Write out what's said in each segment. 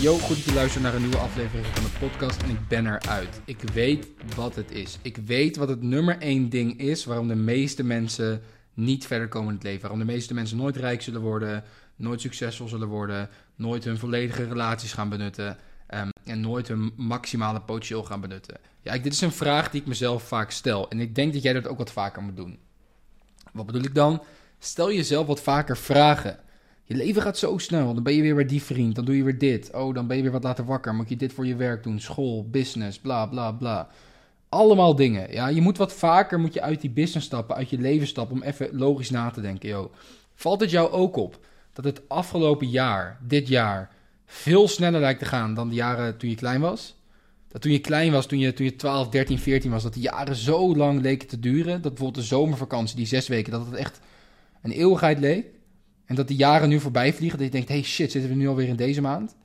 Yo, goed dat je luistert naar een nieuwe aflevering van de podcast en ik ben eruit. Ik weet wat het is. Ik weet wat het nummer één ding is waarom de meeste mensen niet verder komen in het leven. Waarom de meeste mensen nooit rijk zullen worden, nooit succesvol zullen worden, nooit hun volledige relaties gaan benutten ehm, en nooit hun maximale potentieel gaan benutten. Ja, ik, dit is een vraag die ik mezelf vaak stel en ik denk dat jij dat ook wat vaker moet doen. Wat bedoel ik dan? Stel jezelf wat vaker vragen. Je leven gaat zo snel. Dan ben je weer bij die vriend. Dan doe je weer dit. Oh, dan ben je weer wat later wakker. Moet je dit voor je werk doen? School, business, bla bla bla. Allemaal dingen. Ja, je moet wat vaker moet je uit die business stappen, uit je leven stappen om even logisch na te denken. Yo. Valt het jou ook op dat het afgelopen jaar, dit jaar, veel sneller lijkt te gaan dan de jaren toen je klein was? Dat toen je klein was, toen je, toen je 12, 13, 14 was, dat die jaren zo lang leken te duren. Dat bijvoorbeeld de zomervakantie, die zes weken, dat het echt een eeuwigheid leek. En dat die jaren nu voorbij vliegen, dat je denkt, hey shit, zitten we nu alweer in deze maand?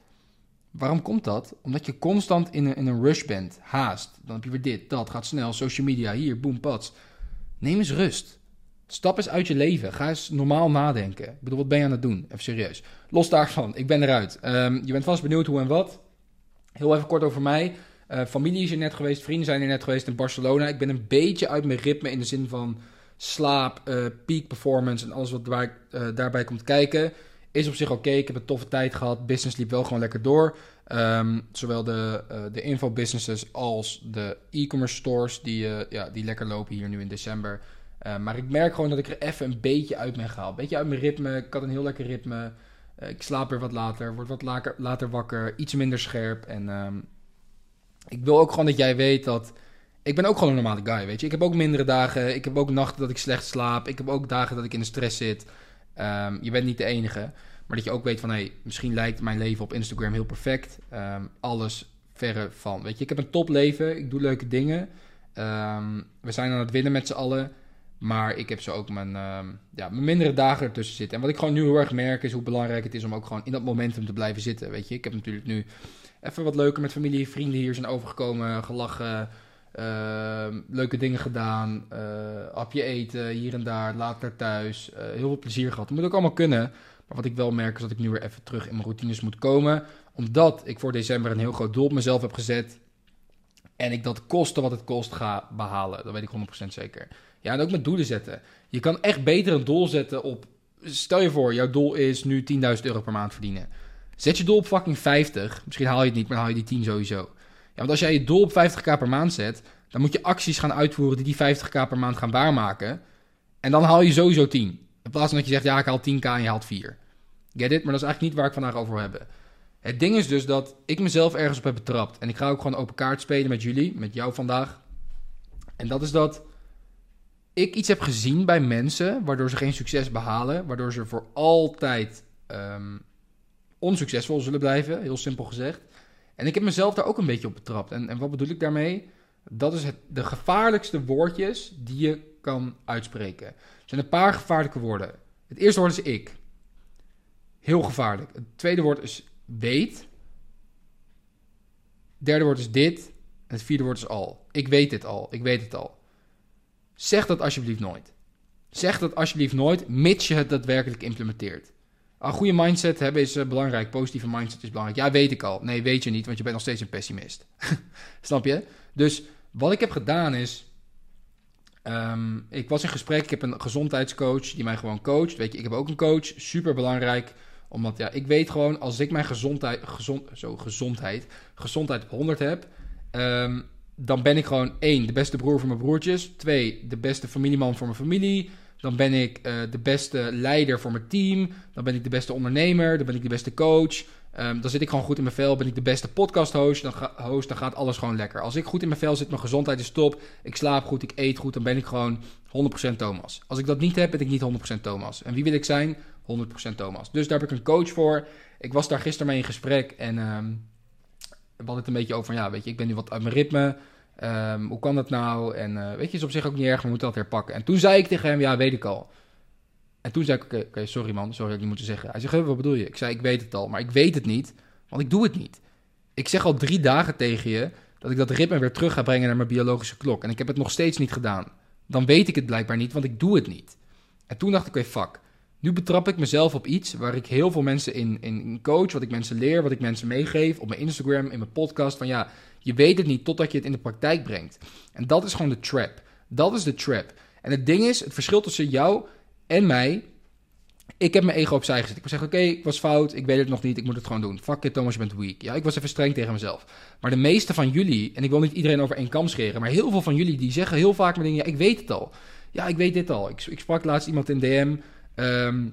Waarom komt dat? Omdat je constant in een, in een rush bent, haast. Dan heb je weer dit, dat, gaat snel, social media, hier, boom, pats. Neem eens rust. Stap eens uit je leven. Ga eens normaal nadenken. Ik bedoel, wat ben je aan het doen? Even serieus. Los daarvan, ik ben eruit. Um, je bent vast benieuwd hoe en wat. Heel even kort over mij. Uh, familie is er net geweest, vrienden zijn er net geweest in Barcelona. Ik ben een beetje uit mijn ritme in de zin van slaap, uh, peak performance en alles wat waar, uh, daarbij komt kijken. Is op zich oké. Ik heb een toffe tijd gehad. Business liep wel gewoon lekker door. Um, zowel de, uh, de info-businesses als de e-commerce stores die, ja, die lekker lopen hier nu in december. maar ik merk gewoon dat ik er even een beetje uit ben gehaald. Een beetje uit mijn ritme. Ik had een heel lekker ritme. ik slaap weer wat later. Word wat later, wakker. Iets minder scherp. En um, ik wil ook gewoon dat jij weet dat ik ben ook gewoon een normale guy, weet je. Ik heb ook mindere dagen. Ik heb ook nachten dat ik slecht slaap. Ik heb ook dagen dat ik in de stress zit. Um, je bent niet de enige. Maar dat je ook weet van, hé, hey, misschien lijkt mijn leven op Instagram heel perfect. Um, alles verre van. Weet je, ik heb een topleven. Ik doe leuke dingen. Um, we zijn aan het winnen met z'n allen. Maar ik heb zo ook mijn, ja, mijn mindere dagen ertussen zitten. En wat ik gewoon nu heel erg merk is hoe belangrijk het is om ook gewoon in dat momentum te blijven zitten. Weet je, ik heb natuurlijk nu even wat leuker met familie, vrienden hier zijn overgekomen, gelachen. Uh, leuke dingen gedaan, uh, hapje eten hier en daar, later thuis. Uh, heel veel plezier gehad. Dat moet ook allemaal kunnen. Maar wat ik wel merk is dat ik nu weer even terug in mijn routines moet komen. Omdat ik voor december een heel groot doel op mezelf heb gezet. En ik dat kosten wat het kost ga behalen. Dat weet ik 100% zeker. Ja, en ook met doelen zetten. Je kan echt beter een doel zetten op... Stel je voor, jouw doel is nu 10.000 euro per maand verdienen. Zet je doel op fucking 50. Misschien haal je het niet, maar haal je die 10 sowieso. Want als jij je doel op 50k per maand zet, dan moet je acties gaan uitvoeren die die 50k per maand gaan waarmaken. En dan haal je sowieso 10. In plaats van dat je zegt, ja, ik haal 10k en je haalt 4. Get it? Maar dat is eigenlijk niet waar ik vandaag over wil hebben. Het ding is dus dat ik mezelf ergens op heb betrapt. En ik ga ook gewoon open kaart spelen met jullie, met jou vandaag. En dat is dat ik iets heb gezien bij mensen waardoor ze geen succes behalen. Waardoor ze voor altijd um, onsuccesvol zullen blijven, heel simpel gezegd. En ik heb mezelf daar ook een beetje op betrapt. En, en wat bedoel ik daarmee? Dat is het, de gevaarlijkste woordjes die je kan uitspreken. Er zijn een paar gevaarlijke woorden. Het eerste woord is ik. Heel gevaarlijk. Het tweede woord is weet. Het derde woord is dit. En het vierde woord is al. Ik weet dit al. Ik weet het al. Zeg dat alsjeblieft nooit. Zeg dat alsjeblieft nooit, mits je het daadwerkelijk implementeert. Een goede mindset hebben is uh, belangrijk. Positieve mindset is belangrijk. Ja, weet ik al. Nee, weet je niet, want je bent nog steeds een pessimist. Snap je? Dus wat ik heb gedaan is. Um, ik was in gesprek. Ik heb een gezondheidscoach die mij gewoon coacht. Weet je, ik heb ook een coach. Super belangrijk. Omdat ja, ik weet gewoon als ik mijn gezondheid, gezond, zo, gezondheid, gezondheid 100 heb. Um, dan ben ik gewoon één, de beste broer voor mijn broertjes. Twee, de beste familieman voor mijn familie. Dan ben ik uh, de beste leider voor mijn team. Dan ben ik de beste ondernemer. Dan ben ik de beste coach. Um, dan zit ik gewoon goed in mijn vel. Ben ik de beste podcast host. Dan, host. dan gaat alles gewoon lekker. Als ik goed in mijn vel zit, mijn gezondheid is top. Ik slaap goed, ik eet goed. Dan ben ik gewoon 100% Thomas. Als ik dat niet heb, ben ik niet 100% Thomas. En wie wil ik zijn? 100% Thomas. Dus daar heb ik een coach voor. Ik was daar gisteren mee in gesprek. En um, we hadden het een beetje over ja, weet je, ik ben nu wat uit mijn ritme. Um, hoe kan dat nou? En uh, weet je, is op zich ook niet erg, we moeten dat herpakken. En toen zei ik tegen hem, ja, weet ik al. En toen zei ik, oké, sorry man, sorry dat ik niet moeten zeggen. Hij zegt, wat bedoel je? Ik zei, ik weet het al, maar ik weet het niet, want ik doe het niet. Ik zeg al drie dagen tegen je dat ik dat ritme weer terug ga brengen naar mijn biologische klok. En ik heb het nog steeds niet gedaan. Dan weet ik het blijkbaar niet, want ik doe het niet. En toen dacht ik, oké, fuck. Nu betrap ik mezelf op iets waar ik heel veel mensen in, in coach, wat ik mensen leer, wat ik mensen meegeef op mijn Instagram, in mijn podcast. Van ja, je weet het niet totdat je het in de praktijk brengt. En dat is gewoon de trap. Dat is de trap. En het ding is, het verschil tussen jou en mij. Ik heb mijn ego opzij gezet. Ik wil zeggen, oké, ik was fout, ik weet het nog niet, ik moet het gewoon doen. Fuck it, Thomas, je bent weak. Ja, ik was even streng tegen mezelf. Maar de meeste van jullie, en ik wil niet iedereen over één kam scheren, maar heel veel van jullie die zeggen heel vaak met dingen, ja, ik weet het al. Ja, ik weet dit al. Ik, ik sprak laatst iemand in DM, ehm,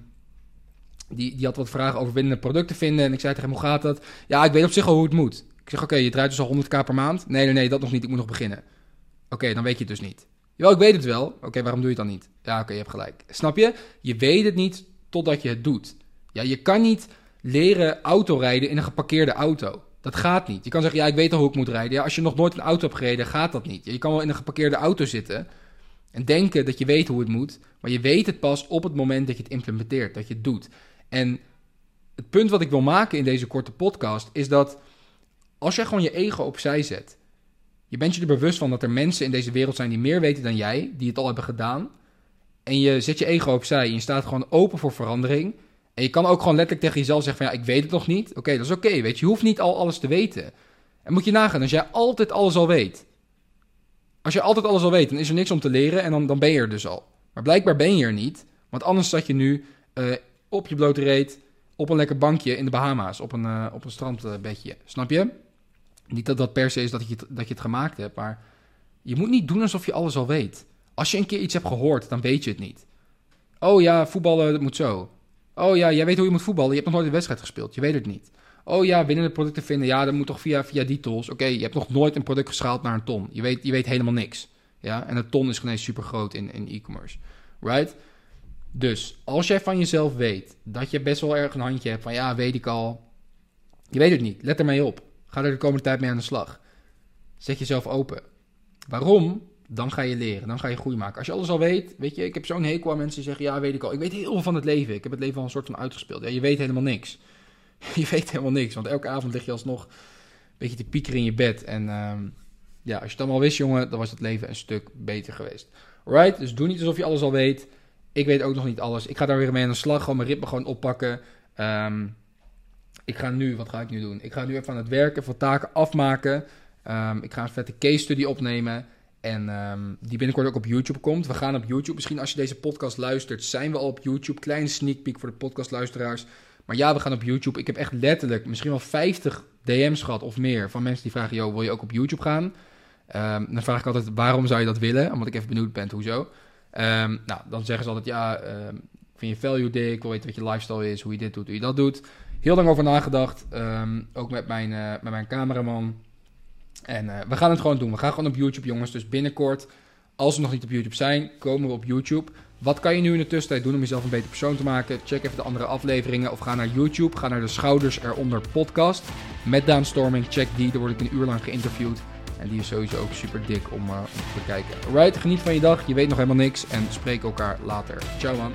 die, die had wat vragen over winnende producten vinden. En ik zei tegen hem, hoe gaat dat? Ja, ik weet op zich al hoe het moet. Ik zeg, oké, je draait dus al 100k per maand? Nee, nee, nee, dat nog niet, ik moet nog beginnen. Oké, dan weet je het dus niet. Jawel, ik weet het wel. Oké, waarom doe je het dan niet? Ja, oké, je hebt gelijk. Snap je? Je weet het niet totdat je het doet. Ja, je kan niet leren autorijden in een geparkeerde auto. Dat gaat niet. Je kan zeggen, ja, ik weet al hoe ik moet rijden. Ja, als je nog nooit een auto hebt gereden, gaat dat niet. Je kan wel in een geparkeerde auto zitten en denken dat je weet hoe het moet, maar je weet het pas op het moment dat je het implementeert, dat je het doet. En het punt wat ik wil maken in deze korte podcast is dat als jij gewoon je ego opzij zet, je bent je er bewust van dat er mensen in deze wereld zijn die meer weten dan jij, die het al hebben gedaan, en je zet je ego opzij en je staat gewoon open voor verandering. En je kan ook gewoon letterlijk tegen jezelf zeggen van ja, ik weet het nog niet. Oké, dat is oké, weet je. Je hoeft niet al alles te weten. En moet je nagaan, als jij altijd alles al weet. Als je altijd alles al weet, dan is er niks om te leren en dan, dan ben je er dus al. Maar blijkbaar ben je er niet, want anders zat je nu uh, op je blote reet, op een lekker bankje in de Bahama's, op een, uh, op een strandbedje. Snap je? Niet dat dat per se is dat je, dat je het gemaakt hebt, maar je moet niet doen alsof je alles al weet. Als je een keer iets hebt gehoord, dan weet je het niet. Oh ja, voetballen, dat moet zo. Oh ja, jij weet hoe je moet voetballen. Je hebt nog nooit een wedstrijd gespeeld. Je weet het niet. Oh ja, winnende producten vinden. Ja, dat moet toch via, via die tools. Oké, je hebt nog nooit een product geschaald naar een ton. Je weet, je weet helemaal niks. Ja, en een ton is gewoon super groot in, in e-commerce. Right? Dus als jij van jezelf weet dat je best wel erg een handje hebt van ja, weet ik al. Je weet het niet. Let ermee op. Ga er de komende tijd mee aan de slag. Zet jezelf open. Waarom? dan ga je leren, dan ga je groei maken. Als je alles al weet, weet je, ik heb zo'n hekel aan mensen die zeggen, ja, weet ik al. Ik weet heel veel van het leven. Ik heb het leven al een soort van uitgespeeld. Ja, je weet helemaal niks. je weet helemaal niks, want elke avond lig je alsnog een beetje te piekeren in je bed. En ehm, ja, als je het allemaal wist, jongen, dan was het leven een stuk beter geweest. Right? Dus doe niet alsof je alles al weet. Ik weet ook nog niet alles. Ik ga daar weer mee aan de slag, gewoon mijn ritme gewoon oppakken. Ehm, ik ga nu, wat ga ik nu doen? Ik ga nu even aan het werken, van taken afmaken. Ehm, ik ga een vette case study opnemen. En um, die binnenkort ook op YouTube komt. We gaan op YouTube. Misschien als je deze podcast luistert, zijn we al op YouTube. Kleine sneak peek voor de podcastluisteraars. Maar ja, we gaan op YouTube. Ik heb echt letterlijk misschien wel 50 DM's gehad of meer van mensen die vragen: Yo, wil je ook op YouTube gaan? Um, dan vraag ik altijd: waarom zou je dat willen? Omdat ik even benieuwd ben, hoezo? Um, nou, dan zeggen ze altijd: ja, vind je value dik? Ik wil weten wat je lifestyle is, hoe je dit doet, hoe je dat doet. Heel lang over nagedacht. ook met mijn, uh, met mijn cameraman. En uh, we gaan het gewoon doen. We gaan gewoon op YouTube, jongens. Dus binnenkort, als we nog niet op YouTube zijn, komen we op YouTube. Wat kan je nu in de tussentijd doen om jezelf een beter persoon te maken? Check even de andere afleveringen of ga naar YouTube. Ga naar de Schouders Eronder podcast met Daan Storming. Check die, daar word ik een uur lang geïnterviewd. En die is sowieso ook super dik om, om te bekijken. Alright, geniet van je dag. Je weet nog helemaal niks en spreek elkaar later. Ciao man.